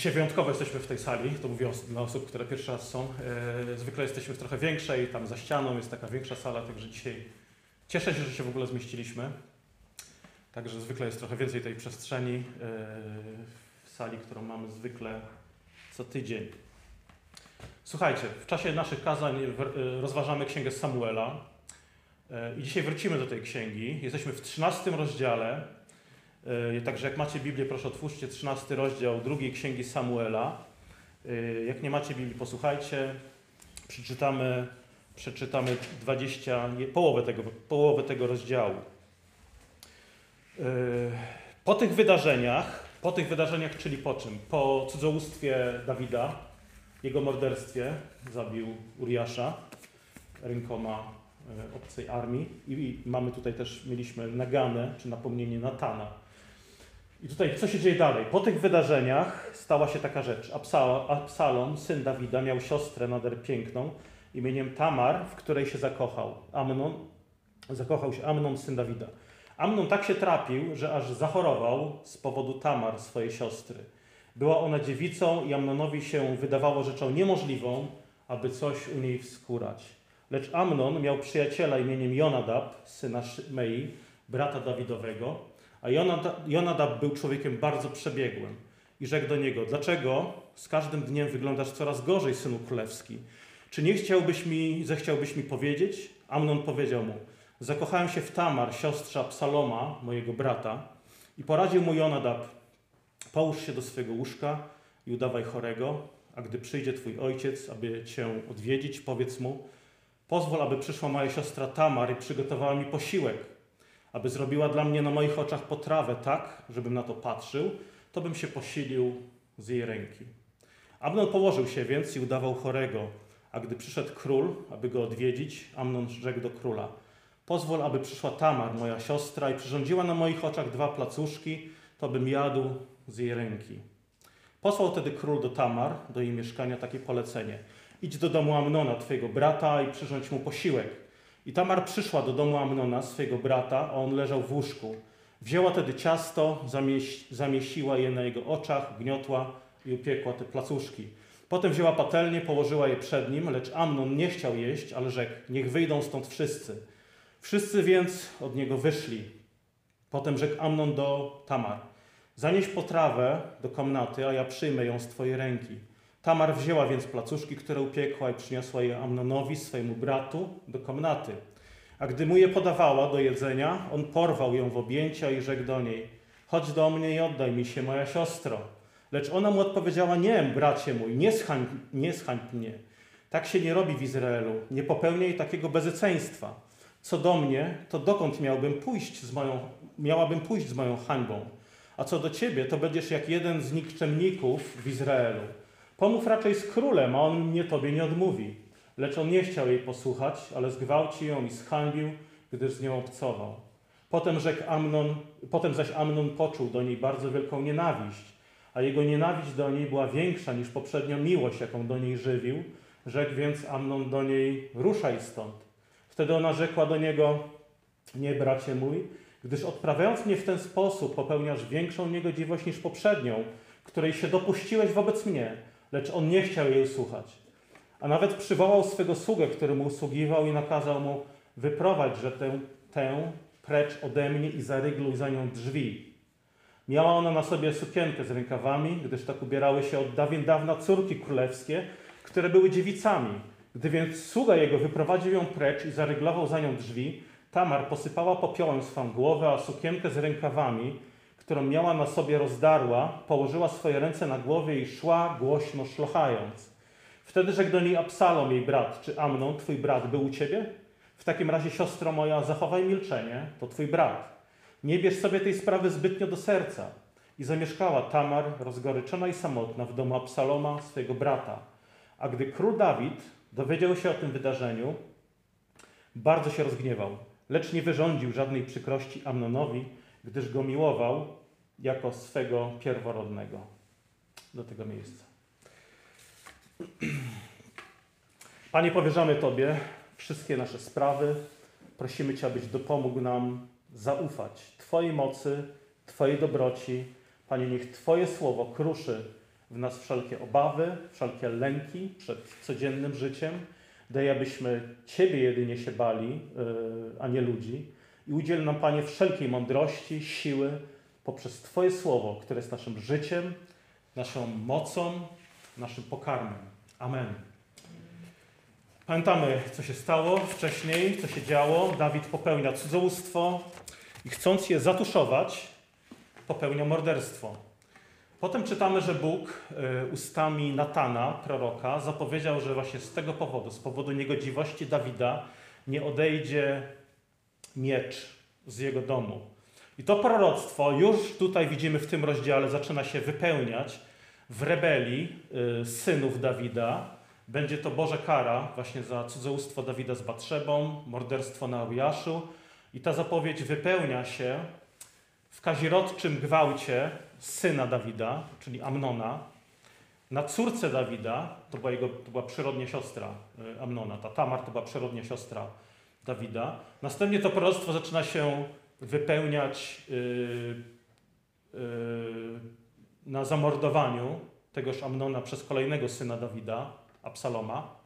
Dzisiaj wyjątkowo jesteśmy w tej sali, to mówię dla osób, które pierwszy raz są. E, zwykle jesteśmy w trochę większej, tam za ścianą jest taka większa sala, także dzisiaj cieszę się, że się w ogóle zmieściliśmy. Także zwykle jest trochę więcej tej przestrzeni e, w sali, którą mamy zwykle co tydzień. Słuchajcie, w czasie naszych kazań e, rozważamy Księgę Samuela i dzisiaj wrócimy do tej księgi. Jesteśmy w 13 rozdziale. E, także jak macie Biblię, proszę otwórzcie 13 rozdział drugiej księgi Samuela. E, jak nie macie Biblii, posłuchajcie. Przeczytamy, przeczytamy 20, nie, połowę, tego, połowę tego rozdziału. E, po tych wydarzeniach, po tych wydarzeniach, czyli po czym? Po cudzołóstwie Dawida, jego morderstwie, zabił Uriasza rękoma obcej armii i mamy tutaj też, mieliśmy naganę, czy napomnienie Natana, i tutaj co się dzieje dalej? Po tych wydarzeniach stała się taka rzecz. Absalom, syn Dawida, miał siostrę nader piękną imieniem Tamar, w której się zakochał. Amnon, zakochał się Amnon, syn Dawida. Amnon tak się trapił, że aż zachorował z powodu Tamar, swojej siostry. Była ona dziewicą i Amnonowi się wydawało rzeczą niemożliwą, aby coś u niej wskórać. Lecz Amnon miał przyjaciela imieniem Jonadab, syna Mei, brata Dawidowego, a Jonadab był człowiekiem bardzo przebiegłym i rzekł do niego: Dlaczego z każdym dniem wyglądasz coraz gorzej, synu królewski? Czy nie chciałbyś mi, zechciałbyś mi powiedzieć? Amnon powiedział mu: Zakochałem się w Tamar, siostrze Absaloma, mojego brata, i poradził mu Jonadab: Połóż się do swego łóżka i udawaj chorego, a gdy przyjdzie twój ojciec, aby cię odwiedzić, powiedz mu: Pozwól, aby przyszła moja siostra Tamar i przygotowała mi posiłek aby zrobiła dla mnie na moich oczach potrawę tak, żebym na to patrzył, to bym się posilił z jej ręki. Amnon położył się więc i udawał chorego, a gdy przyszedł król, aby go odwiedzić, Amnon rzekł do króla: Pozwól, aby przyszła Tamar, moja siostra, i przyrządziła na moich oczach dwa placuszki, to bym jadł z jej ręki. Posłał wtedy król do Tamar, do jej mieszkania, takie polecenie: Idź do domu Amnona, twojego brata, i przyrządź mu posiłek i Tamar przyszła do domu Amnona, swojego brata, a on leżał w łóżku. Wzięła tedy ciasto, zamieściła je na jego oczach, gniotła i upiekła te placuszki. Potem wzięła patelnię, położyła je przed nim, lecz Amnon nie chciał jeść, ale rzekł, niech wyjdą stąd wszyscy. Wszyscy więc od niego wyszli. Potem rzekł Amnon do Tamar, zanieś potrawę do komnaty, a ja przyjmę ją z twojej ręki. Tamar wzięła więc placuszki, które upiekła i przyniosła je Amnonowi, swojemu bratu, do komnaty. A gdy mu je podawała do jedzenia, on porwał ją w objęcia i rzekł do niej: Chodź do mnie i oddaj mi się, moja siostro. Lecz ona mu odpowiedziała: Nie, bracie mój, nie zhań, nie zhańb mnie. Tak się nie robi w Izraelu. Nie popełniaj takiego bezeceństwa. Co do mnie, to dokąd miałbym pójść z moją, miałabym pójść z moją hańbą? A co do ciebie, to będziesz jak jeden z nikczemników w Izraelu. Pomów raczej z królem, a on mnie tobie nie odmówi. Lecz on nie chciał jej posłuchać, ale zgwałcił ją i zhańbił, gdyż z nią obcował. Potem, rzekł Amnon, potem zaś Amnon poczuł do niej bardzo wielką nienawiść, a jego nienawiść do niej była większa niż poprzednio miłość, jaką do niej żywił. Rzekł więc Amnon do niej, ruszaj stąd. Wtedy ona rzekła do niego, nie bracie mój, gdyż odprawiając mnie w ten sposób popełniasz większą niegodziwość niż poprzednią, której się dopuściłeś wobec mnie lecz on nie chciał jej słuchać. A nawet przywołał swego sługę, który mu usługiwał i nakazał mu wyprowadź, że tę, tę precz ode mnie i zarygluj za nią drzwi. Miała ona na sobie sukienkę z rękawami, gdyż tak ubierały się od dawien dawna córki królewskie, które były dziewicami. Gdy więc sługa jego wyprowadził ją precz i zaryglował za nią drzwi, Tamar posypała popiołem swą głowę, a sukienkę z rękawami którą miała na sobie rozdarła, położyła swoje ręce na głowie i szła głośno szlochając. Wtedy rzekł do niej Absalom, jej brat, czy Amnon, twój brat, był u ciebie? W takim razie, siostro moja, zachowaj milczenie, to twój brat. Nie bierz sobie tej sprawy zbytnio do serca. I zamieszkała Tamar, rozgoryczona i samotna, w domu Absaloma, swojego brata. A gdy król Dawid dowiedział się o tym wydarzeniu, bardzo się rozgniewał, lecz nie wyrządził żadnej przykrości Amnonowi, gdyż go miłował jako swego pierworodnego do tego miejsca. Panie, powierzamy Tobie wszystkie nasze sprawy. Prosimy Cię, abyś dopomógł nam zaufać Twojej mocy, Twojej dobroci. Panie, niech Twoje słowo kruszy w nas wszelkie obawy, wszelkie lęki przed codziennym życiem. Daje, abyśmy Ciebie jedynie się bali, yy, a nie ludzi. I udziel nam, Panie, wszelkiej mądrości, siły poprzez Twoje słowo, które jest naszym życiem, naszą mocą, naszym pokarmem. Amen. Pamiętamy, co się stało wcześniej, co się działo. Dawid popełnia cudzołóstwo i chcąc je zatuszować, popełnia morderstwo. Potem czytamy, że Bóg y, ustami Natana, proroka, zapowiedział, że właśnie z tego powodu, z powodu niegodziwości Dawida, nie odejdzie miecz z jego domu. I to proroctwo już tutaj widzimy w tym rozdziale zaczyna się wypełniać w rebelii y, synów Dawida. Będzie to Boże kara właśnie za cudzołóstwo Dawida z Batrzebą, morderstwo na Uriaszu. I ta zapowiedź wypełnia się w kazirodczym gwałcie syna Dawida, czyli Amnona, na córce Dawida, to była, jego, to była przyrodnia siostra y, Amnona, ta Tamar to była przyrodnia siostra Dawida. Następnie to proroctwo zaczyna się wypełniać yy, yy, na zamordowaniu tegoż Amnona przez kolejnego syna Dawida, Absaloma,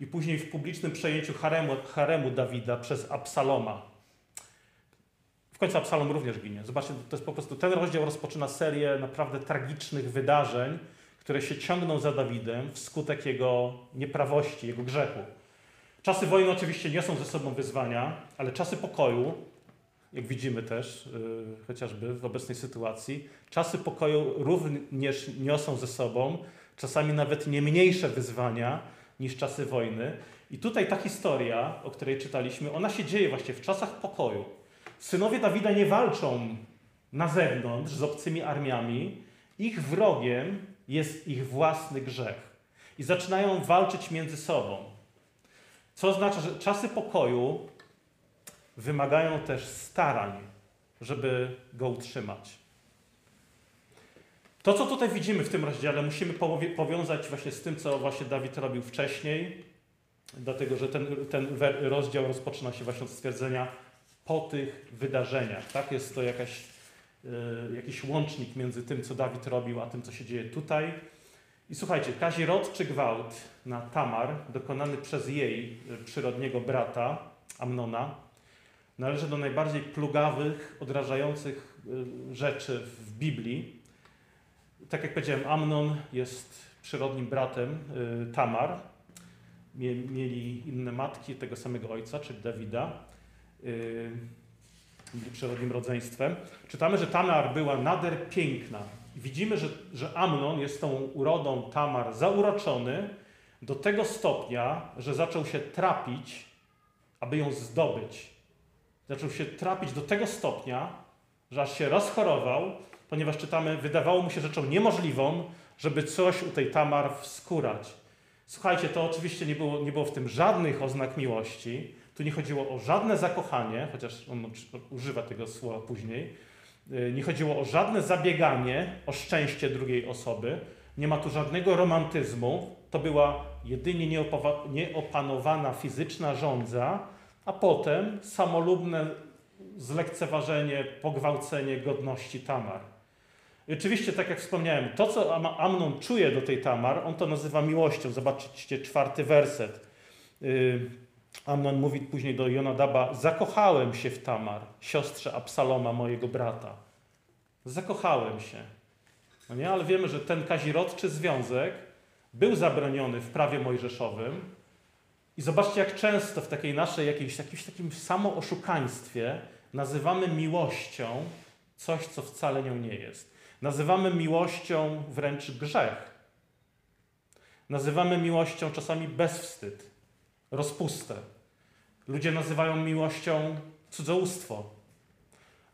i później w publicznym przejęciu haremu, haremu Dawida przez Absaloma. W końcu Absalom również ginie. Zobaczcie, to jest po prostu ten rozdział rozpoczyna serię naprawdę tragicznych wydarzeń, które się ciągną za Dawidem wskutek jego nieprawości, jego grzechu. Czasy wojny oczywiście niosą ze sobą wyzwania, ale czasy pokoju, jak widzimy też yy, chociażby w obecnej sytuacji, czasy pokoju również niosą ze sobą czasami nawet nie mniejsze wyzwania niż czasy wojny. I tutaj ta historia, o której czytaliśmy, ona się dzieje właśnie w czasach pokoju. Synowie Dawida nie walczą na zewnątrz z obcymi armiami. Ich wrogiem jest ich własny grzech. I zaczynają walczyć między sobą. Co oznacza, że czasy pokoju wymagają też starań, żeby go utrzymać. To, co tutaj widzimy w tym rozdziale, musimy powiązać właśnie z tym, co właśnie Dawid robił wcześniej, dlatego że ten, ten rozdział rozpoczyna się właśnie od stwierdzenia po tych wydarzeniach. Tak? Jest to jakaś, yy, jakiś łącznik między tym, co Dawid robił, a tym, co się dzieje tutaj. I słuchajcie, kazirodczy gwałt na Tamar, dokonany przez jej e, przyrodniego brata, Amnona, należy do najbardziej plugawych, odrażających e, rzeczy w Biblii. Tak jak powiedziałem, Amnon jest przyrodnim bratem y, Tamar. Mieli inne matki tego samego ojca, czyli Dawida. Y, byli przyrodnim rodzeństwem. Czytamy, że Tamar była nader piękna. Widzimy, że, że Amnon jest tą urodą Tamar zauroczony do tego stopnia, że zaczął się trapić, aby ją zdobyć. Zaczął się trapić do tego stopnia, że aż się rozchorował ponieważ czytamy, wydawało mu się rzeczą niemożliwą, żeby coś u tej Tamar wskórać. Słuchajcie, to oczywiście nie było, nie było w tym żadnych oznak miłości. Tu nie chodziło o żadne zakochanie, chociaż on używa tego słowa później. Y, nie chodziło o żadne zabieganie o szczęście drugiej osoby. Nie ma tu żadnego romantyzmu. To była jedynie nieopanowana fizyczna żądza, a potem samolubne zlekceważenie, pogwałcenie godności Tamar. I oczywiście, tak jak wspomniałem, to, co Amnon czuje do tej Tamar, on to nazywa miłością. Zobaczcie czwarty werset. Y, Amnon mówi później do Jonadaba: Zakochałem się w Tamar, siostrze Absaloma, mojego brata. Zakochałem się. No nie, ale wiemy, że ten kazirodczy związek był zabroniony w prawie mojżeszowym. I zobaczcie, jak często w takiej naszej jakiejś, jakimś takim samooszukaństwie nazywamy miłością coś, co wcale nią nie jest. Nazywamy miłością wręcz grzech. Nazywamy miłością czasami bezwstyd, rozpustę. Ludzie nazywają miłością cudzołóstwo.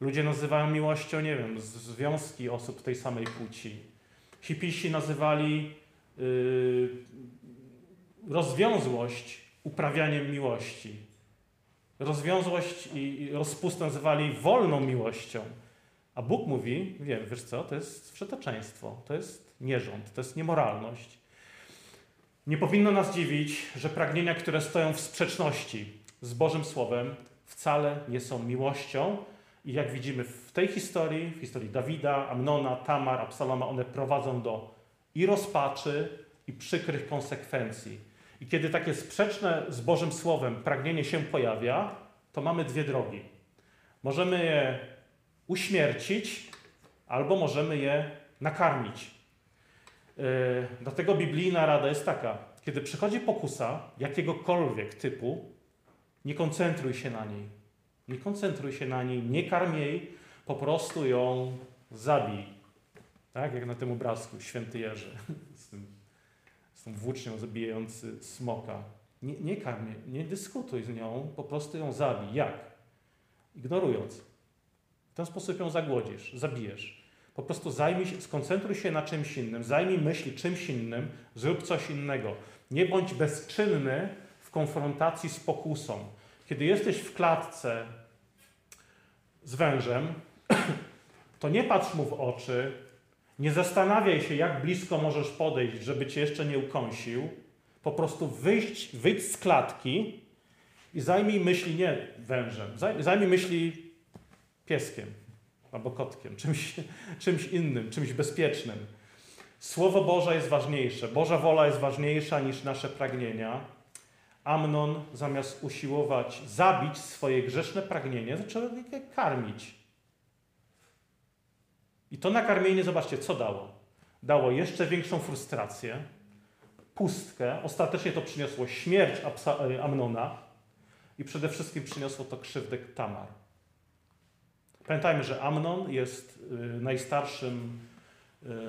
Ludzie nazywają miłością, nie wiem, związki osób tej samej płci. Hipisi nazywali yy, rozwiązłość uprawianiem miłości. Rozwiązłość i rozpustę nazywali wolną miłością. A Bóg mówi, wiem, wiesz co, to jest wszeteczeństwo, to jest nierząd, to jest niemoralność. Nie powinno nas dziwić, że pragnienia, które stoją w sprzeczności z Bożym Słowem, wcale nie są miłością. I jak widzimy w tej historii, w historii Dawida, Amnona, Tamar, Absaloma, one prowadzą do i rozpaczy, i przykrych konsekwencji. I kiedy takie sprzeczne z Bożym Słowem pragnienie się pojawia, to mamy dwie drogi. Możemy je uśmiercić, albo możemy je nakarmić. Yy, dlatego biblijna rada jest taka: kiedy przychodzi pokusa jakiegokolwiek typu, nie koncentruj się na niej. Nie koncentruj się na niej, nie karm jej, po prostu ją zabij. Tak jak na tym obrazku święty Jerzy tą włócznią zabijający smoka. Nie, nie karm jej, nie dyskutuj z nią, po prostu ją zabij. Jak? Ignorując. W ten sposób ją zagłodzisz, zabijesz. Po prostu zajmij się, skoncentruj się na czymś innym, zajmij myśli czymś innym, zrób coś innego. Nie bądź bezczynny w konfrontacji z pokusą. Kiedy jesteś w klatce z wężem, to nie patrz mu w oczy, nie zastanawiaj się, jak blisko możesz podejść, żeby cię jeszcze nie ukąsił. Po prostu wyjść, wyjść z klatki i zajmij myśli nie wężem, zajmij myśli pieskiem albo kotkiem, czymś, czymś innym, czymś bezpiecznym. Słowo Boże jest ważniejsze, Boża wola jest ważniejsza niż nasze pragnienia. Amnon zamiast usiłować zabić swoje grzeszne pragnienie, zaczął je karmić. I to nakarmienie, zobaczcie, co dało? Dało jeszcze większą frustrację, pustkę. Ostatecznie to przyniosło śmierć e, Amnona i przede wszystkim przyniosło to krzywdę Tamar. Pamiętajmy, że Amnon jest y, najstarszym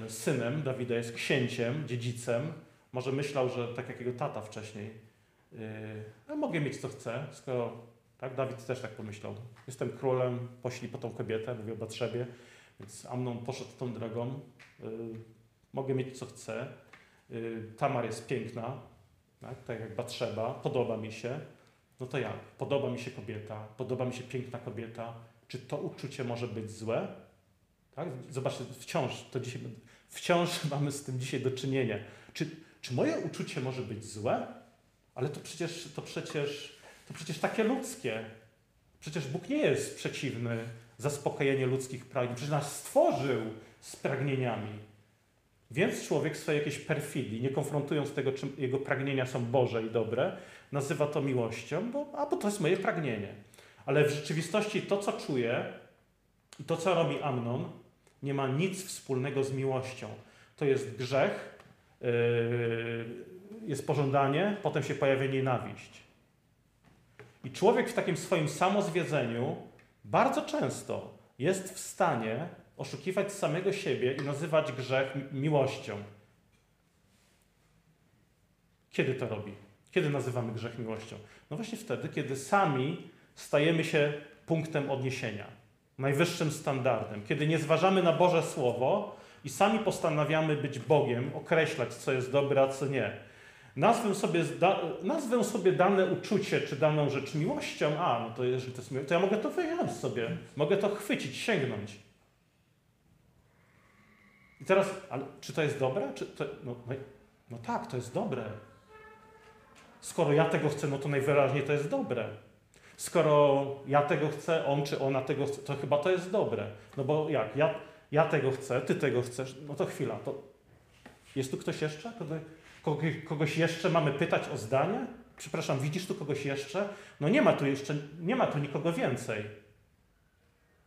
y, synem Dawida, jest księciem, dziedzicem. Może myślał, że tak jak jego tata wcześniej, no mogę mieć co chcę, skoro tak, Dawid też tak pomyślał. Jestem królem, poślij po tą kobietę, mówię o Batrzebie, więc Amnon poszedł tą drogą. Mogę mieć co chcę. Tamar jest piękna, tak, tak jak Batrzeba, podoba mi się. No to jak? Podoba mi się kobieta, podoba mi się piękna kobieta, czy to uczucie może być złe? Tak? Zobaczcie, wciąż, to dzisiaj, wciąż mamy z tym dzisiaj do czynienia. Czy, czy moje uczucie może być złe? Ale to przecież, to przecież, to przecież takie ludzkie. Przecież Bóg nie jest przeciwny zaspokojeniu ludzkich pragnień. Przecież nas stworzył z pragnieniami. Więc człowiek swojej jakiejś perfidii, nie konfrontując tego, czy jego pragnienia są Boże i dobre, nazywa to miłością, bo, a bo to jest moje pragnienie. Ale w rzeczywistości to, co czuje i to, co robi Amnon, nie ma nic wspólnego z miłością. To jest grzech, yy, jest pożądanie, potem się pojawia nienawiść. I człowiek w takim swoim samozwiedzeniu bardzo często jest w stanie oszukiwać samego siebie i nazywać grzech miłością. Kiedy to robi? Kiedy nazywamy grzech miłością? No właśnie wtedy, kiedy sami stajemy się punktem odniesienia, najwyższym standardem. Kiedy nie zważamy na Boże Słowo i sami postanawiamy być Bogiem, określać, co jest dobre, a co nie. Nazwę sobie, nazwę sobie dane uczucie czy daną rzecz miłością, a no to jeżeli to jest miłość, to ja mogę to wyjąć sobie, mogę to chwycić, sięgnąć. I teraz, ale czy to jest dobre? Czy to, no, no, no tak, to jest dobre. Skoro ja tego chcę, no to najwyraźniej to jest dobre. Skoro ja tego chcę, on czy ona tego chce, to chyba to jest dobre. No bo jak? Ja, ja tego chcę, ty tego chcesz, no to chwila. To jest tu ktoś jeszcze? Kogoś jeszcze mamy pytać o zdanie? Przepraszam, widzisz tu kogoś jeszcze? No nie ma tu jeszcze, nie ma tu nikogo więcej.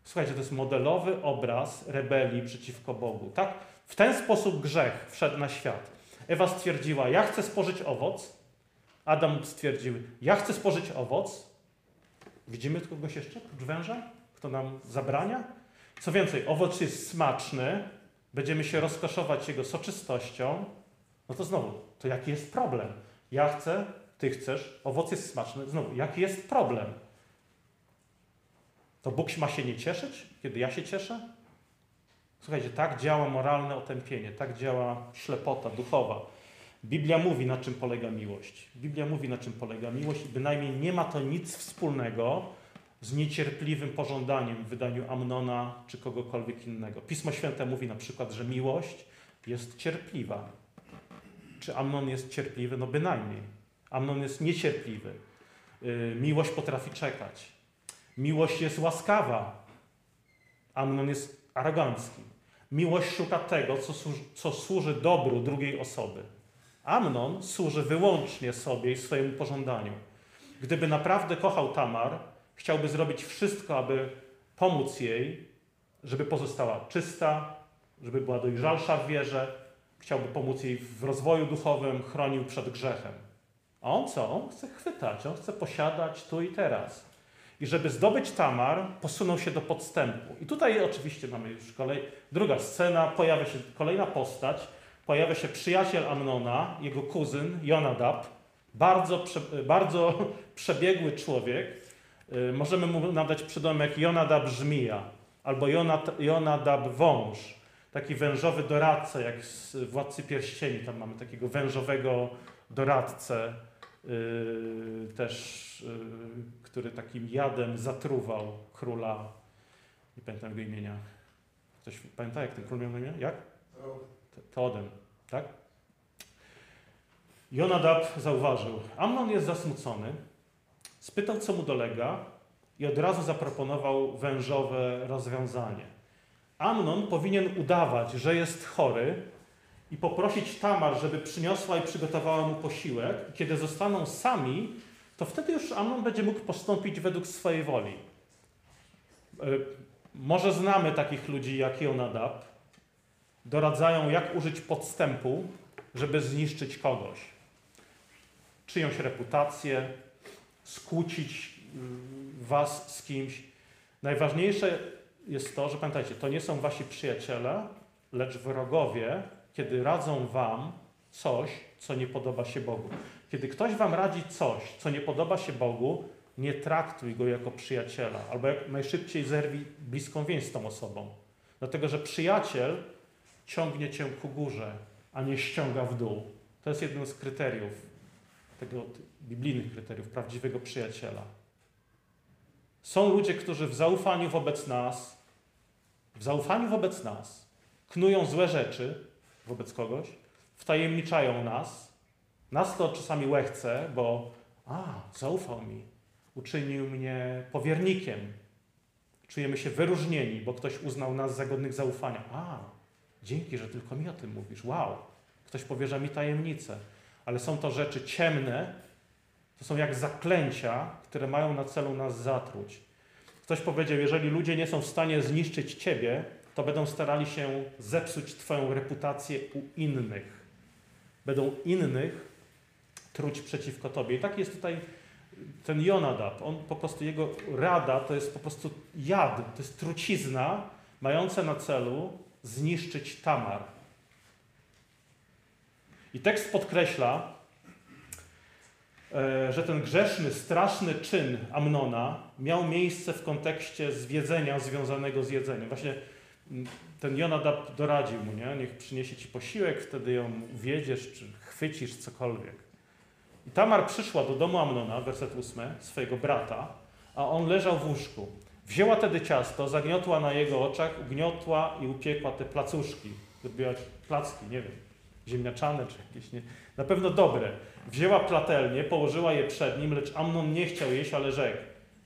Słuchajcie, to jest modelowy obraz rebelii przeciwko Bogu. Tak? W ten sposób grzech wszedł na świat. Ewa stwierdziła, ja chcę spożyć owoc. Adam stwierdził, ja chcę spożyć owoc. Widzimy tu kogoś jeszcze oprócz węża? Kto nam zabrania? Co więcej, owoc jest smaczny, będziemy się rozkoszować jego soczystością, no to znowu, to jaki jest problem? Ja chcę, ty chcesz, owoc jest smaczny. Znowu, jaki jest problem? To Bóg ma się nie cieszyć, kiedy ja się cieszę? Słuchajcie, tak działa moralne otępienie, tak działa ślepota duchowa. Biblia mówi, na czym polega miłość. Biblia mówi, na czym polega miłość i bynajmniej nie ma to nic wspólnego z niecierpliwym pożądaniem w wydaniu Amnona czy kogokolwiek innego. Pismo Święte mówi na przykład, że miłość jest cierpliwa. Czy Amnon jest cierpliwy? No bynajmniej. Amnon jest niecierpliwy. Yy, miłość potrafi czekać. Miłość jest łaskawa. Amnon jest arogancki. Miłość szuka tego, co służy, co służy dobru drugiej osoby. Amnon służy wyłącznie sobie i swojemu pożądaniu. Gdyby naprawdę kochał Tamar, chciałby zrobić wszystko, aby pomóc jej, żeby pozostała czysta, żeby była dojrzalsza w wierze, chciałby pomóc jej w rozwoju duchowym, chronił przed grzechem. A on co? On chce chwytać, on chce posiadać tu i teraz. I żeby zdobyć Tamar, posunął się do podstępu. I tutaj oczywiście mamy już kolej, druga scena, pojawia się kolejna postać, pojawia się przyjaciel Amnona, jego kuzyn Jonadab, bardzo, prze, bardzo przebiegły człowiek. Y, możemy mu nadać przydomek Jonadab Żmija albo Jonadab Wąż, taki wężowy doradca, jak z Władcy Pierścieni, tam mamy takiego wężowego doradcę, yy, też, yy, który takim jadem zatruwał króla, nie pamiętam jego imienia. Ktoś pamięta, jak ten król miał na imię? Jak? Teodem, tak? Jonadab zauważył, Amnon jest zasmucony, spytał, co mu dolega i od razu zaproponował wężowe rozwiązanie. Amnon powinien udawać, że jest chory i poprosić Tamar, żeby przyniosła i przygotowała mu posiłek. Kiedy zostaną sami, to wtedy już Amnon będzie mógł postąpić według swojej woli. E, może znamy takich ludzi jak Jonadab. Doradzają, jak użyć podstępu, żeby zniszczyć kogoś. Czyjąś reputację, skłócić mm, was z kimś. Najważniejsze jest to, że pamiętajcie, to nie są wasi przyjaciele, lecz wrogowie, kiedy radzą wam coś, co nie podoba się Bogu. Kiedy ktoś wam radzi coś, co nie podoba się Bogu, nie traktuj go jako przyjaciela, albo jak najszybciej zerwij bliską więź z tą osobą. Dlatego, że przyjaciel ciągnie cię ku górze, a nie ściąga w dół. To jest jedno z kryteriów, tego biblijnych kryteriów prawdziwego przyjaciela. Są ludzie, którzy w zaufaniu wobec nas, w zaufaniu wobec nas, knują złe rzeczy wobec kogoś, wtajemniczają nas. Nas to czasami łechce, bo a, zaufał mi, uczynił mnie powiernikiem. Czujemy się wyróżnieni, bo ktoś uznał nas za godnych zaufania. A, dzięki, że tylko mi o tym mówisz. Wow, ktoś powierza mi tajemnicę. Ale są to rzeczy ciemne, to są jak zaklęcia, które mają na celu nas zatruć. Ktoś powiedział, jeżeli ludzie nie są w stanie zniszczyć ciebie, to będą starali się zepsuć twoją reputację u innych. Będą innych truć przeciwko tobie. I tak jest tutaj ten Jonadab. On po prostu, jego rada to jest po prostu jad, to jest trucizna mająca na celu zniszczyć Tamar. I tekst podkreśla, że ten grzeszny, straszny czyn Amnona miał miejsce w kontekście zwiedzenia związanego z jedzeniem. Właśnie mm, ten Jonadab doradził mu, nie? niech przyniesie ci posiłek, wtedy ją wiedziesz, czy chwycisz cokolwiek. I Tamar przyszła do domu Amnona, werset 8, swojego brata, a on leżał w łóżku. Wzięła tedy ciasto, zagniotła na jego oczach, ugniotła i upiekła te placuszki. Zrobiła placki, nie wiem, ziemniaczane czy jakieś, nie, na pewno dobre. Wzięła platelnię, położyła je przed nim, lecz Amnon nie chciał jeść, ale rzekł: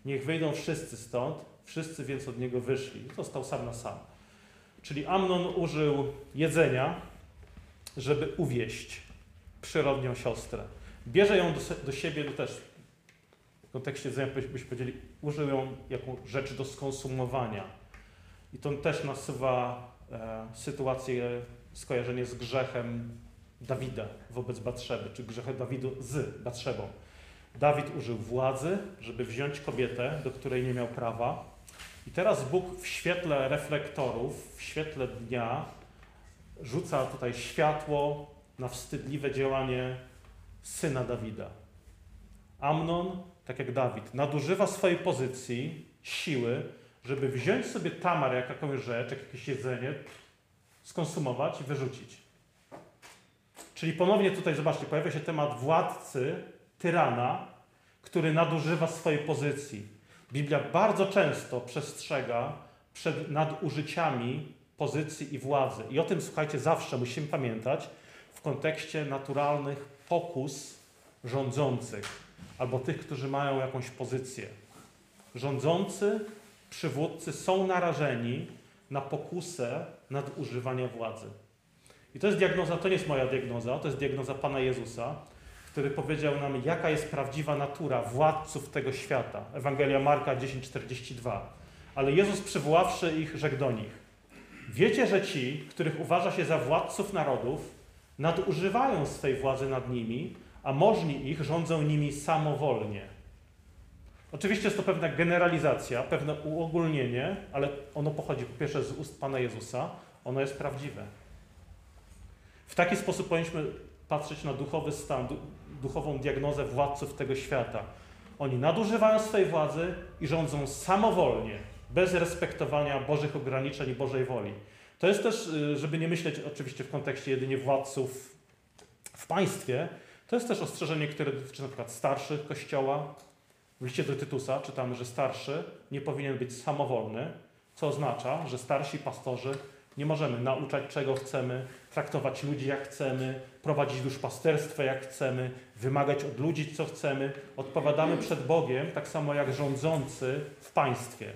Niech wyjdą wszyscy stąd. Wszyscy więc od niego wyszli. Został sam na sam. Czyli Amnon użył jedzenia, żeby uwieść przyrodnią siostrę. Bierze ją do, do siebie, no też w kontekście jedzenia byśmy powiedzieli, użył ją jako rzecz do skonsumowania. I to też nasuwa e, sytuację, skojarzenie z grzechem Dawida wobec Batrzeby, czy grzechy Dawidu z Batrzebą. Dawid użył władzy, żeby wziąć kobietę, do której nie miał prawa. I teraz Bóg w świetle reflektorów, w świetle dnia rzuca tutaj światło na wstydliwe działanie syna Dawida. Amnon, tak jak Dawid, nadużywa swojej pozycji, siły, żeby wziąć sobie tamar jak jakąś rzecz, jak jakieś jedzenie, skonsumować i wyrzucić. Czyli ponownie tutaj, zobaczcie, pojawia się temat władcy, tyrana, który nadużywa swojej pozycji. Biblia bardzo często przestrzega przed nadużyciami pozycji i władzy. I o tym, słuchajcie, zawsze musimy pamiętać w kontekście naturalnych pokus rządzących albo tych, którzy mają jakąś pozycję. Rządzący, przywódcy są narażeni na pokusę nadużywania władzy. I to jest diagnoza, to nie jest moja diagnoza, to jest diagnoza Pana Jezusa, który powiedział nam, jaka jest prawdziwa natura władców tego świata. Ewangelia Marka 10:42. Ale Jezus przywoławszy ich, rzekł do nich: Wiecie, że ci, których uważa się za władców narodów, nadużywają swej władzy nad nimi, a możni ich rządzą nimi samowolnie. Oczywiście jest to pewna generalizacja, pewne uogólnienie, ale ono pochodzi po pierwsze z ust Pana Jezusa, ono jest prawdziwe. W taki sposób powinniśmy patrzeć na duchowy stan, duchową diagnozę władców tego świata. Oni nadużywają swej władzy i rządzą samowolnie, bez respektowania Bożych ograniczeń i Bożej woli. To jest też, y, żeby nie myśleć oczywiście w kontekście jedynie władców w państwie, to jest też ostrzeżenie, które dotyczy na przykład starszych kościoła. W liście do Tytusa czytamy, że starszy nie powinien być samowolny, co oznacza, że starsi pastorzy nie możemy nauczać czego chcemy, traktować ludzi jak chcemy, prowadzić duszpasterstwo jak chcemy, wymagać od ludzi co chcemy. Odpowiadamy przed Bogiem tak samo jak rządzący w państwie.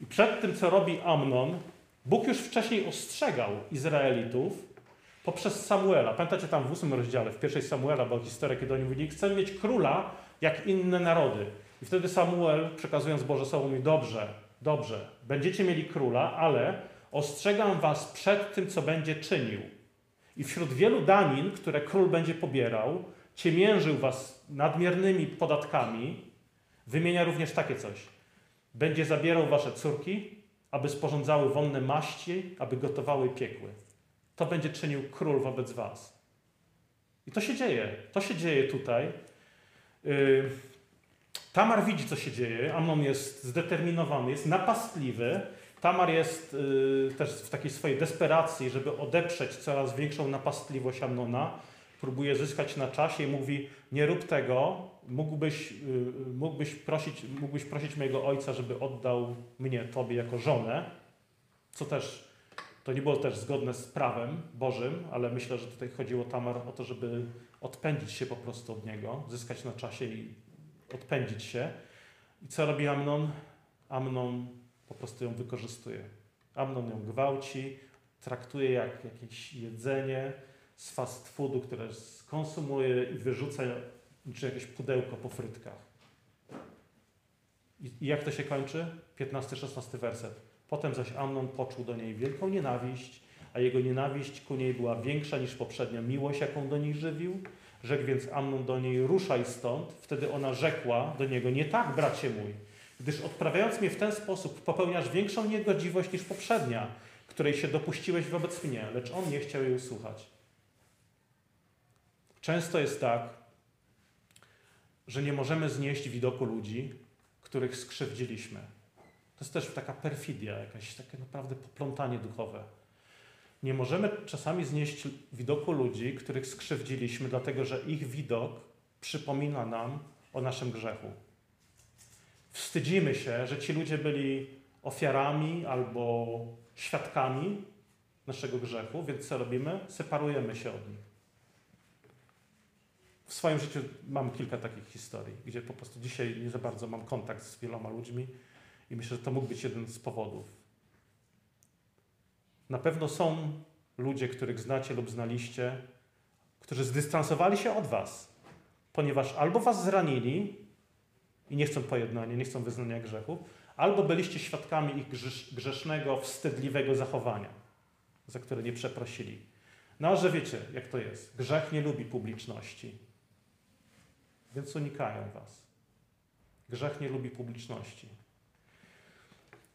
I przed tym, co robi Amnon, Bóg już wcześniej ostrzegał Izraelitów poprzez Samuela. Pamiętacie tam w ósmym rozdziale, w pierwszej Samuela była historia, kiedy oni mówili, chcemy mieć króla jak inne narody. I wtedy Samuel, przekazując Boże Słowo, mówi, dobrze, dobrze, będziecie mieli króla, ale ostrzegam was przed tym, co będzie czynił. I wśród wielu danin, które król będzie pobierał, ciemiężył was nadmiernymi podatkami, wymienia również takie coś. Będzie zabierał wasze córki, aby sporządzały wonne maści, aby gotowały piekły. To będzie czynił król wobec was. I to się dzieje. To się dzieje tutaj. Yy, Tamar widzi, co się dzieje. Amnon jest zdeterminowany, jest napastliwy. Tamar jest yy, też w takiej swojej desperacji, żeby odeprzeć coraz większą napastliwość Amnona. Próbuje zyskać na czasie i mówi: Nie rób tego, mógłbyś, yy, mógłbyś, prosić, mógłbyś prosić mojego ojca, żeby oddał mnie tobie jako żonę. Co też to nie było też zgodne z prawem Bożym, ale myślę, że tutaj chodziło Tamar o to, żeby odpędzić się po prostu od niego, zyskać na czasie i odpędzić się. I co robi Amnon? Amnon po prostu ją wykorzystuje. Amnon ją gwałci, traktuje jak jakieś jedzenie z fast foodu, które skonsumuje i wyrzuca czy jakieś pudełko po frytkach. I jak to się kończy? 15-16 werset. Potem zaś Amnon poczuł do niej wielką nienawiść, a jego nienawiść ku niej była większa niż poprzednia miłość, jaką do niej żywił. Rzekł więc Amnon do niej, ruszaj stąd. Wtedy ona rzekła do niego, nie tak, bracie mój, gdyż odprawiając mnie w ten sposób, popełniasz większą niegodziwość niż poprzednia, której się dopuściłeś wobec mnie, lecz on nie chciał jej usłuchać. Często jest tak, że nie możemy znieść widoku ludzi, których skrzywdziliśmy. To jest też taka perfidia, jakaś takie naprawdę poplątanie duchowe. Nie możemy czasami znieść widoku ludzi, których skrzywdziliśmy, dlatego że ich widok przypomina nam o naszym grzechu. Wstydzimy się, że ci ludzie byli ofiarami albo świadkami naszego grzechu, więc co robimy? Separujemy się od nich. W swoim życiu mam kilka takich historii, gdzie po prostu dzisiaj nie za bardzo mam kontakt z wieloma ludźmi i myślę, że to mógł być jeden z powodów. Na pewno są ludzie, których znacie lub znaliście, którzy zdystansowali się od Was, ponieważ albo Was zranili i nie chcą pojednania, nie chcą wyznania grzechu, albo byliście świadkami ich grzesznego, wstydliwego zachowania, za które nie przeprosili. No, a że wiecie, jak to jest. Grzech nie lubi publiczności, więc unikają Was. Grzech nie lubi publiczności.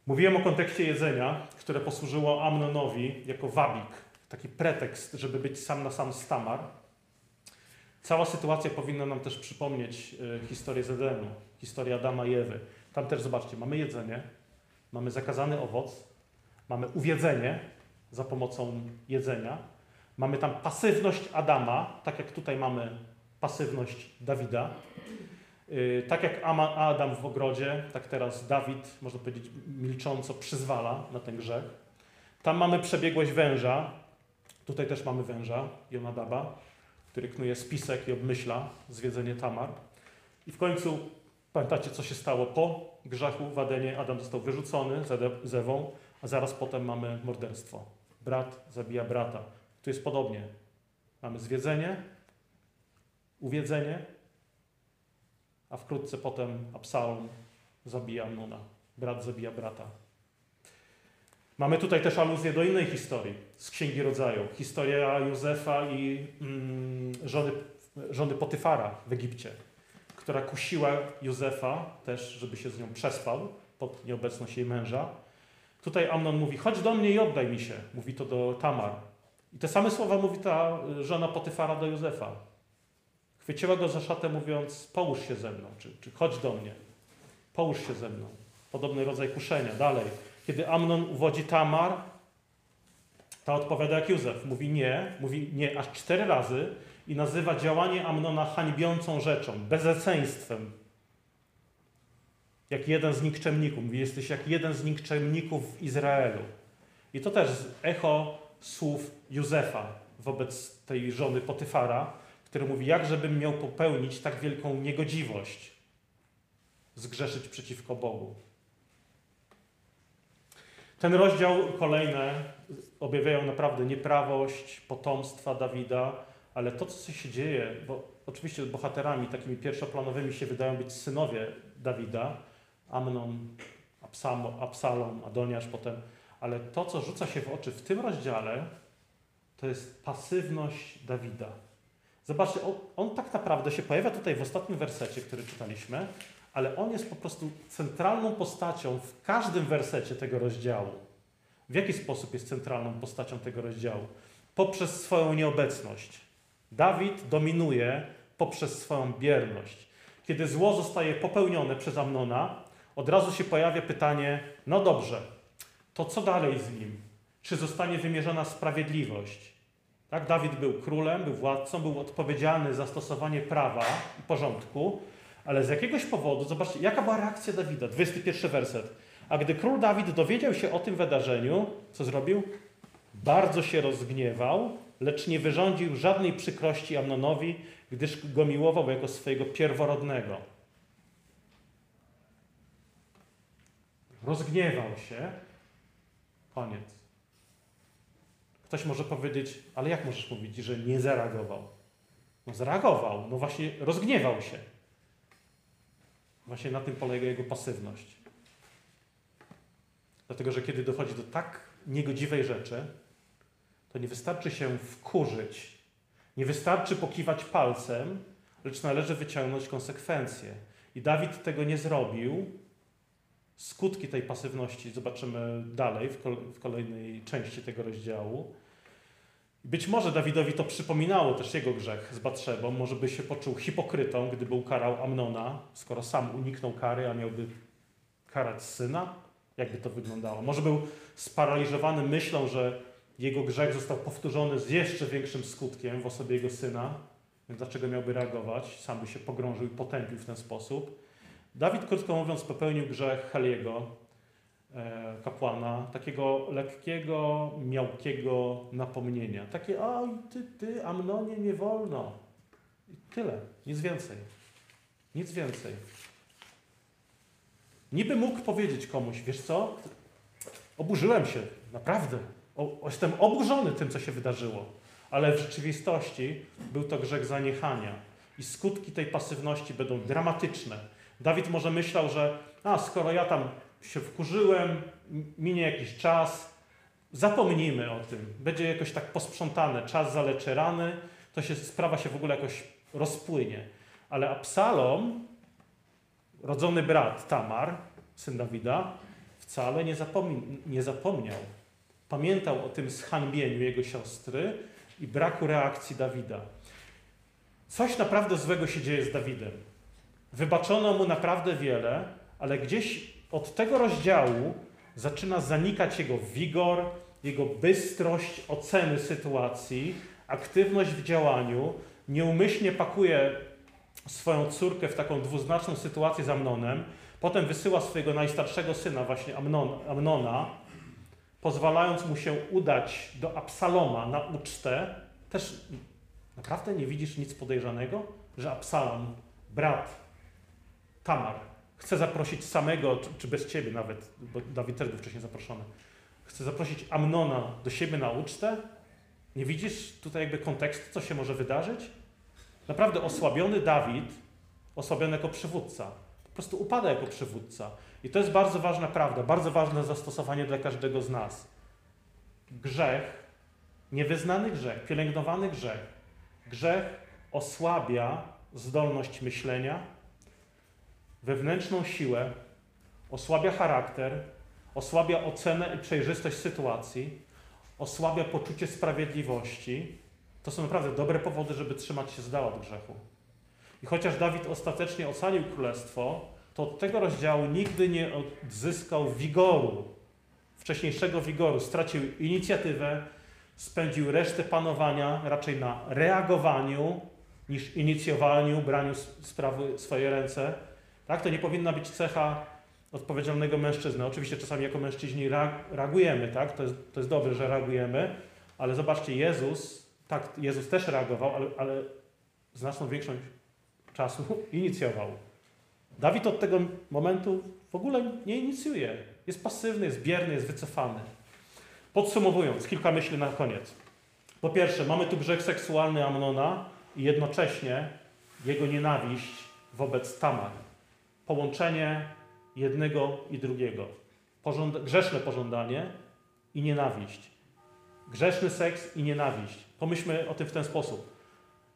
Mówiłem o kontekście jedzenia, które posłużyło Amnonowi jako wabik, taki pretekst, żeby być sam na sam z Tamar. Cała sytuacja powinna nam też przypomnieć e, historię z Edenu, historię Adama i Ewy. Tam też zobaczcie, mamy jedzenie, mamy zakazany owoc, mamy uwiedzenie za pomocą jedzenia, mamy tam pasywność Adama, tak jak tutaj mamy pasywność Dawida, tak jak Adam w ogrodzie, tak teraz Dawid, można powiedzieć, milcząco przyzwala na ten grzech. Tam mamy przebiegłość węża, tutaj też mamy węża, Jonadaba, który knuje spisek i obmyśla zwiedzenie Tamar. I w końcu, pamiętacie, co się stało po grzechu w Adenie? Adam został wyrzucony z Ewą, a zaraz potem mamy morderstwo. Brat zabija brata. Tu jest podobnie. Mamy zwiedzenie, uwiedzenie, a wkrótce potem Absalom zabija Amnona. Brat zabija brata. Mamy tutaj też aluzję do innej historii z Księgi Rodzaju. Historia Józefa i mm, żony, żony Potyfara w Egipcie, która kusiła Józefa też, żeby się z nią przespał pod nieobecność jej męża. Tutaj Amnon mówi, chodź do mnie i oddaj mi się. Mówi to do Tamar. I te same słowa mówi ta żona Potyfara do Józefa. Chwyciła go za szatę mówiąc, połóż się ze mną, czy, czy chodź do mnie. Połóż się ze mną. Podobny rodzaj kuszenia. Dalej. Kiedy Amnon uwodzi Tamar, ta odpowiada jak Józef. Mówi nie, mówi nie aż cztery razy i nazywa działanie Amnona hańbiącą rzeczą, bezeceństwem. Jak jeden z nikczemników. Mówi, jesteś jak jeden z nikczemników w Izraelu. I to też echo słów Józefa wobec tej żony Potyfara, który mówi, jak żebym miał popełnić tak wielką niegodziwość, zgrzeszyć przeciwko Bogu. Ten rozdział kolejne objawiają naprawdę nieprawość potomstwa Dawida, ale to, co się dzieje, bo oczywiście bohaterami takimi pierwszoplanowymi się wydają być synowie Dawida, Amnon, Absalom, Adoniasz potem, ale to, co rzuca się w oczy w tym rozdziale, to jest pasywność Dawida. Zobaczcie, on, on tak naprawdę się pojawia tutaj w ostatnim wersecie, który czytaliśmy, ale on jest po prostu centralną postacią w każdym wersecie tego rozdziału. W jaki sposób jest centralną postacią tego rozdziału? Poprzez swoją nieobecność. Dawid dominuje poprzez swoją bierność. Kiedy zło zostaje popełnione przez Amnona, od razu się pojawia pytanie: no dobrze, to co dalej z nim? Czy zostanie wymierzona sprawiedliwość? Tak, Dawid był królem, był władcą, był odpowiedzialny za stosowanie prawa i porządku, ale z jakiegoś powodu, zobaczcie, jaka była reakcja Dawida, 21 werset. A gdy król Dawid dowiedział się o tym wydarzeniu, co zrobił? Bardzo się rozgniewał, lecz nie wyrządził żadnej przykrości Amnonowi, gdyż go miłował jako swojego pierworodnego. Rozgniewał się. Koniec. Ktoś może powiedzieć, ale jak możesz mówić, że nie zareagował? No zareagował, no właśnie rozgniewał się. Właśnie na tym polega jego pasywność. Dlatego, że kiedy dochodzi do tak niegodziwej rzeczy, to nie wystarczy się wkurzyć, nie wystarczy pokiwać palcem, lecz należy wyciągnąć konsekwencje. I Dawid tego nie zrobił. Skutki tej pasywności zobaczymy dalej w kolejnej części tego rozdziału. Być może Dawidowi to przypominało też jego grzech z Batrzebą. Może by się poczuł hipokrytą, gdyby ukarał Amnona, skoro sam uniknął kary, a miałby karać syna. Jakby to wyglądało? Może był sparaliżowany myślą, że jego grzech został powtórzony z jeszcze większym skutkiem w osobie jego syna. Więc dlaczego miałby reagować? Sam by się pogrążył i potępił w ten sposób. Dawid, krótko mówiąc, popełnił grzech Heliego, kapłana, takiego lekkiego, miałkiego napomnienia. Takie, oj, ty, ty, Amnonie, nie wolno. I tyle, nic więcej. Nic więcej. Niby mógł powiedzieć komuś, wiesz co, oburzyłem się, naprawdę. O, jestem oburzony tym, co się wydarzyło. Ale w rzeczywistości był to grzech zaniechania. I skutki tej pasywności będą dramatyczne. Dawid może myślał, że a, skoro ja tam się wkurzyłem, minie jakiś czas, zapomnijmy o tym. Będzie jakoś tak posprzątane, czas zaleczy rany, to się, sprawa się w ogóle jakoś rozpłynie. Ale Absalom rodzony brat Tamar, syn Dawida, wcale nie, zapomni, nie zapomniał. Pamiętał o tym zhańbieniu jego siostry i braku reakcji Dawida. Coś naprawdę złego się dzieje z Dawidem. Wybaczono mu naprawdę wiele, ale gdzieś od tego rozdziału zaczyna zanikać jego wigor, jego bystrość oceny sytuacji, aktywność w działaniu. Nieumyślnie pakuje swoją córkę w taką dwuznaczną sytuację z Amnonem. Potem wysyła swojego najstarszego syna, właśnie Amnon, Amnona, pozwalając mu się udać do Absaloma na ucztę. Też naprawdę nie widzisz nic podejrzanego, że Absalom, brat Tamar, chce zaprosić samego, czy bez ciebie nawet, bo Dawid też był wcześniej zaproszony, chce zaprosić Amnona do siebie na ucztę. Nie widzisz tutaj jakby kontekstu, co się może wydarzyć? Naprawdę osłabiony Dawid, osłabiony jako przywódca, po prostu upada jako przywódca. I to jest bardzo ważna prawda, bardzo ważne zastosowanie dla każdego z nas. Grzech, niewyznany grzech, pielęgnowany grzech, grzech osłabia zdolność myślenia, wewnętrzną siłę, osłabia charakter, osłabia ocenę i przejrzystość sytuacji, osłabia poczucie sprawiedliwości. To są naprawdę dobre powody, żeby trzymać się z dala od grzechu. I chociaż Dawid ostatecznie ocalił królestwo, to od tego rozdziału nigdy nie odzyskał wigoru, wcześniejszego wigoru. Stracił inicjatywę, spędził resztę panowania raczej na reagowaniu niż inicjowaniu, braniu sprawy w swoje ręce. Tak? To nie powinna być cecha odpowiedzialnego mężczyzny. Oczywiście czasami jako mężczyźni reagujemy, tak? To jest, to jest dobre, że reagujemy, ale zobaczcie, Jezus, tak, Jezus też reagował, ale, ale znaczną większość czasu inicjował. Dawid od tego momentu w ogóle nie inicjuje. Jest pasywny, jest bierny, jest wycofany. Podsumowując, kilka myśli na koniec. Po pierwsze, mamy tu grzech seksualny Amnona i jednocześnie jego nienawiść wobec Tamar. Połączenie jednego i drugiego. Pożąda grzeszne pożądanie i nienawiść. Grzeszny seks i nienawiść. Pomyślmy o tym w ten sposób.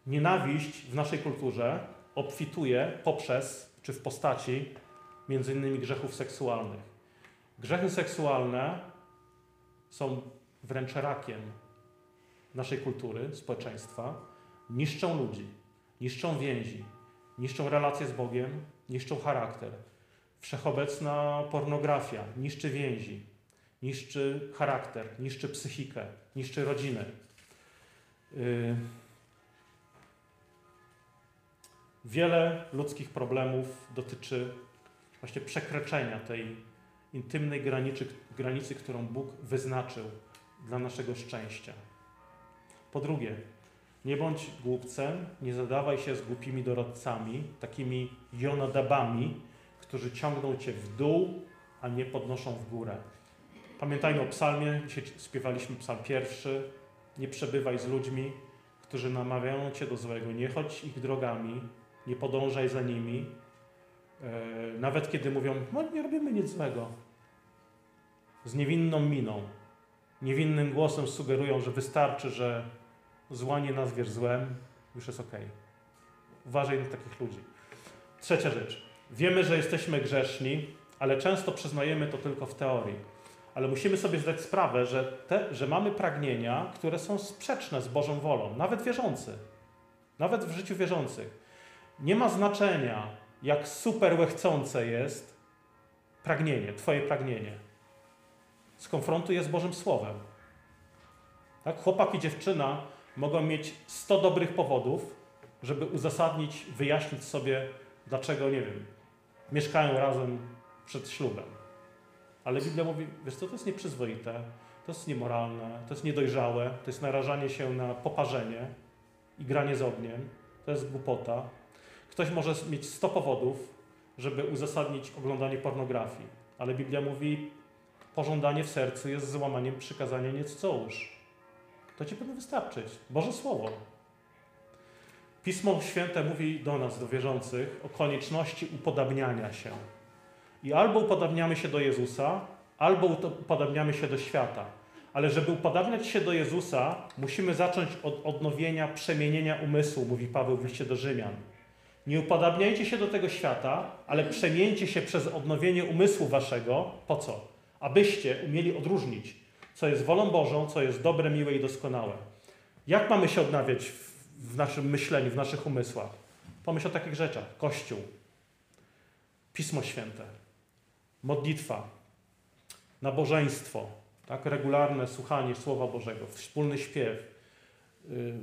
Nienawiść w naszej kulturze obfituje poprzez czy w postaci między innymi grzechów seksualnych. Grzechy seksualne są wręcz rakiem naszej kultury, społeczeństwa. Niszczą ludzi, niszczą więzi, niszczą relacje z Bogiem, niszczą charakter. Wszechobecna pornografia niszczy więzi, niszczy charakter, niszczy psychikę, niszczy rodzinę. Yy. Wiele ludzkich problemów dotyczy właśnie przekroczenia tej intymnej granicy, granicy, którą Bóg wyznaczył dla naszego szczęścia. Po drugie, nie bądź głupcem, nie zadawaj się z głupimi doradcami, takimi jonadabami, którzy ciągną cię w dół, a nie podnoszą w górę. Pamiętajmy o psalmie, dzisiaj śpiewaliśmy psalm pierwszy. Nie przebywaj z ludźmi, którzy namawiają cię do złego. Nie chodź ich drogami, nie podążaj za nimi. E, nawet kiedy mówią, no nie robimy nic złego. Z niewinną miną, niewinnym głosem sugerują, że wystarczy, że zła nie nazwiesz złem, już jest ok. Uważaj na takich ludzi. Trzecia rzecz. Wiemy, że jesteśmy grzeszni, ale często przyznajemy to tylko w teorii. Ale musimy sobie zdać sprawę, że, te, że mamy pragnienia, które są sprzeczne z Bożą wolą, nawet wierzący, nawet w życiu wierzących. Nie ma znaczenia, jak super łechcące jest pragnienie, Twoje pragnienie. Skonfrontuj je z Bożym Słowem. Tak? Chłopak i dziewczyna mogą mieć 100 dobrych powodów, żeby uzasadnić, wyjaśnić sobie, dlaczego, nie wiem, mieszkają razem przed ślubem. Ale Biblia mówi, wiesz co, to jest nieprzyzwoite, to jest niemoralne, to jest niedojrzałe, to jest narażanie się na poparzenie i granie z ogniem, to jest głupota. Ktoś może mieć 100 powodów, żeby uzasadnić oglądanie pornografii, ale Biblia mówi, pożądanie w sercu jest złamaniem przykazania nie cudzołóż. To ci powinno wystarczyć. Boże Słowo. Pismo Święte mówi do nas, do wierzących, o konieczności upodabniania się. I albo upodabniamy się do Jezusa, albo upodabniamy się do świata. Ale żeby upodabniać się do Jezusa, musimy zacząć od odnowienia, przemienienia umysłu, mówi Paweł w liście do Rzymian. Nie upodabniajcie się do tego świata, ale przemieńcie się przez odnowienie umysłu waszego. Po co? Abyście umieli odróżnić, co jest wolą Bożą, co jest dobre, miłe i doskonałe. Jak mamy się odnawiać w naszym myśleniu, w naszych umysłach? Pomyśl o takich rzeczach. Kościół, Pismo Święte, modlitwa, nabożeństwo, tak? regularne słuchanie Słowa Bożego, wspólny śpiew, yy,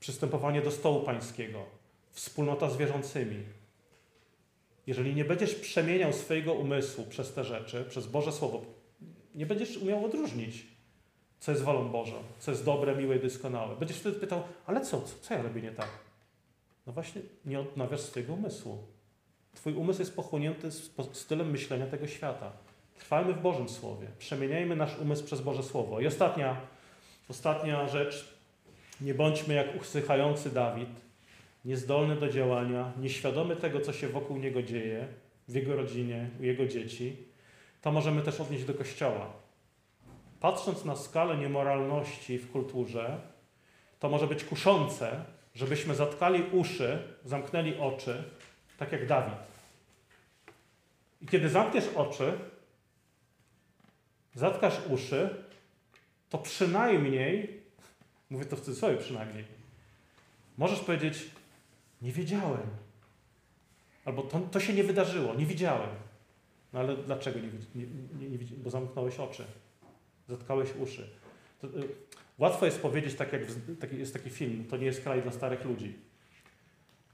przystępowanie do stołu pańskiego, wspólnota z wierzącymi. Jeżeli nie będziesz przemieniał swojego umysłu przez te rzeczy, przez Boże Słowo, nie będziesz umiał odróżnić, co jest wolą Bożą, co jest dobre, miłe i doskonałe. Będziesz wtedy pytał, ale co, co, co ja robię nie tak? No właśnie, nie odnawiasz swojego umysłu. Twój umysł jest pochłonięty stylem myślenia tego świata. Trwajmy w Bożym Słowie. Przemieniajmy nasz umysł przez Boże Słowo. I ostatnia, ostatnia rzecz. Nie bądźmy jak usychający Dawid, niezdolny do działania, nieświadomy tego, co się wokół niego dzieje, w jego rodzinie, u jego dzieci. To możemy też odnieść do Kościoła. Patrząc na skalę niemoralności w kulturze, to może być kuszące, żebyśmy zatkali uszy, zamknęli oczy, tak jak Dawid. I kiedy zamkniesz oczy, zatkasz uszy, to przynajmniej, mówię to w cudzysłowie przynajmniej, możesz powiedzieć, nie wiedziałem. Albo to, to się nie wydarzyło, nie widziałem. No ale dlaczego nie, nie, nie, nie Bo zamknąłeś oczy, zatkałeś uszy. To, y, łatwo jest powiedzieć, tak jak w, taki, jest taki film, to nie jest kraj dla starych ludzi.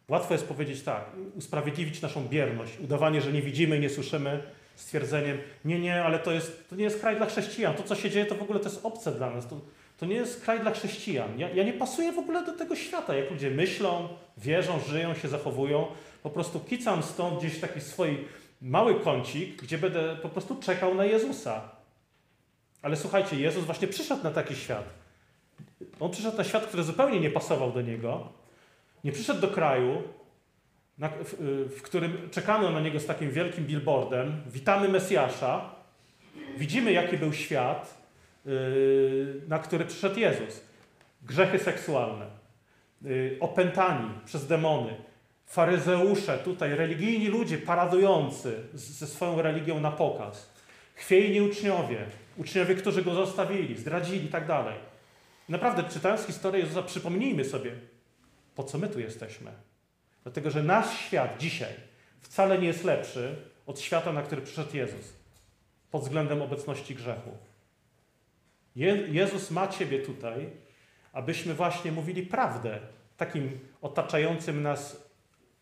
Łatwo jest powiedzieć tak, usprawiedliwić naszą bierność, udawanie, że nie widzimy nie słyszymy, stwierdzeniem, nie, nie, ale to, jest, to nie jest kraj dla chrześcijan. To, co się dzieje, to w ogóle to jest obce dla nas. To, to nie jest kraj dla chrześcijan. Ja, ja nie pasuję w ogóle do tego świata, jak ludzie myślą, wierzą, żyją, się zachowują. Po prostu kicam stąd gdzieś taki swój mały kącik, gdzie będę po prostu czekał na Jezusa. Ale słuchajcie, Jezus właśnie przyszedł na taki świat. On przyszedł na świat, który zupełnie nie pasował do niego. Nie przyszedł do kraju, na, w, którym czekano na niego z takim wielkim billboardem. Witamy Mesjasza. Widzimy, jaki był świat, yy, na który przyszedł Jezus. Grzechy seksualne, yy, opętani przez demony, faryzeusze, tutaj religijni ludzie paradujący ze swoją religią na pokaz, chwiejni uczniowie, uczniowie, którzy go zostawili, zdradzili i tak dalej. Naprawdę, czytając historię Jezusa, przypomnijmy sobie, po co my tu jesteśmy. Dlatego, że nasz świat dzisiaj wcale nie jest lepszy od świata, na który przyszedł Jezus pod względem obecności grzechu. Je Jezus ma Ciebie tutaj, abyśmy właśnie mówili prawdę takim otaczającym nas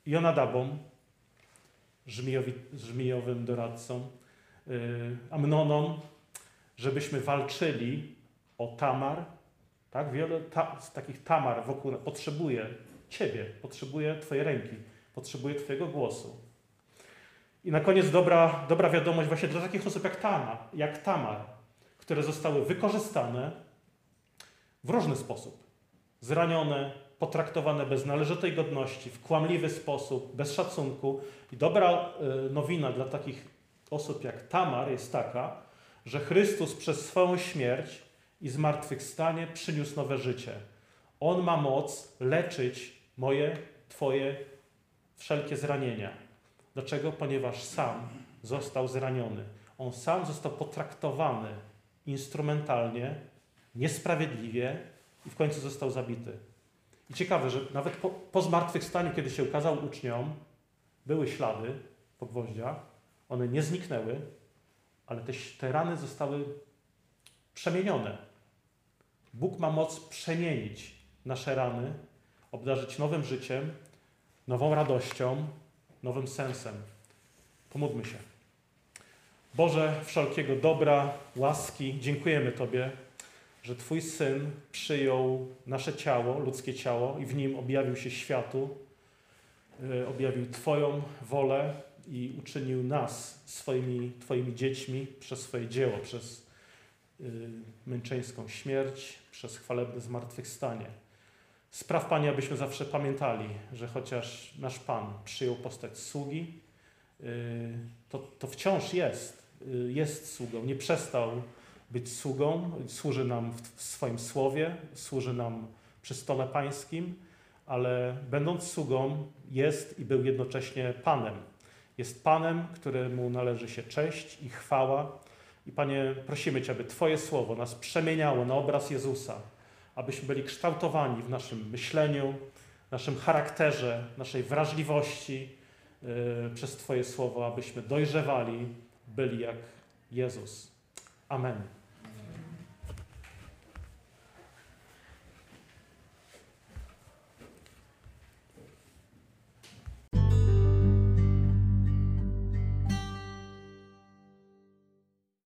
Jonadabom, żmijowi, żmijowym doradcą, yy, Amnonom, żebyśmy walczyli o Tamar. Tak? Wiele ta, z takich Tamar wokół potrzebuje Ciebie, potrzebuje Twojej ręki, potrzebuje Twojego głosu. I na koniec dobra, dobra wiadomość właśnie dla takich osób jak Tamar, jak Tamar, które zostały wykorzystane w różny sposób. Zranione, potraktowane bez należytej godności, w kłamliwy sposób, bez szacunku. I dobra y, nowina dla takich osób jak Tamar jest taka, że Chrystus przez swoją śmierć i zmartwychwstanie przyniósł nowe życie. On ma moc leczyć moje, Twoje wszelkie zranienia. Dlaczego? Ponieważ sam został zraniony. On sam został potraktowany instrumentalnie, niesprawiedliwie i w końcu został zabity. I ciekawe, że nawet po, po zmartwychwstaniu, kiedy się ukazał uczniom, były ślady po gwoździach, one nie zniknęły, ale te, te rany zostały przemienione. Bóg ma moc przemienić nasze rany, obdarzyć nowym życiem, nową radością, nowym sensem. Pomódlmy się. Boże, wszelkiego dobra, łaski, dziękujemy Tobie, że Twój Syn przyjął nasze ciało, ludzkie ciało i w nim objawił się światu, y, objawił Twoją wolę i uczynił nas swoimi Twoimi dziećmi przez swoje dzieło, przez y, męczeńską śmierć, przez chwalebne zmartwychwstanie. Spraw, Panie, abyśmy zawsze pamiętali, że chociaż nasz Pan przyjął postać sługi, y, to, to wciąż jest, y, jest sługą. Nie przestał być sługą, służy nam w swoim słowie, służy nam przy stole pańskim, ale będąc sługą jest i był jednocześnie Panem. Jest Panem, któremu należy się cześć i chwała. I Panie, prosimy Cię, aby Twoje słowo nas przemieniało na obraz Jezusa, abyśmy byli kształtowani w naszym myśleniu, naszym charakterze, naszej wrażliwości yy, przez Twoje słowo, abyśmy dojrzewali, byli jak Jezus. Amen.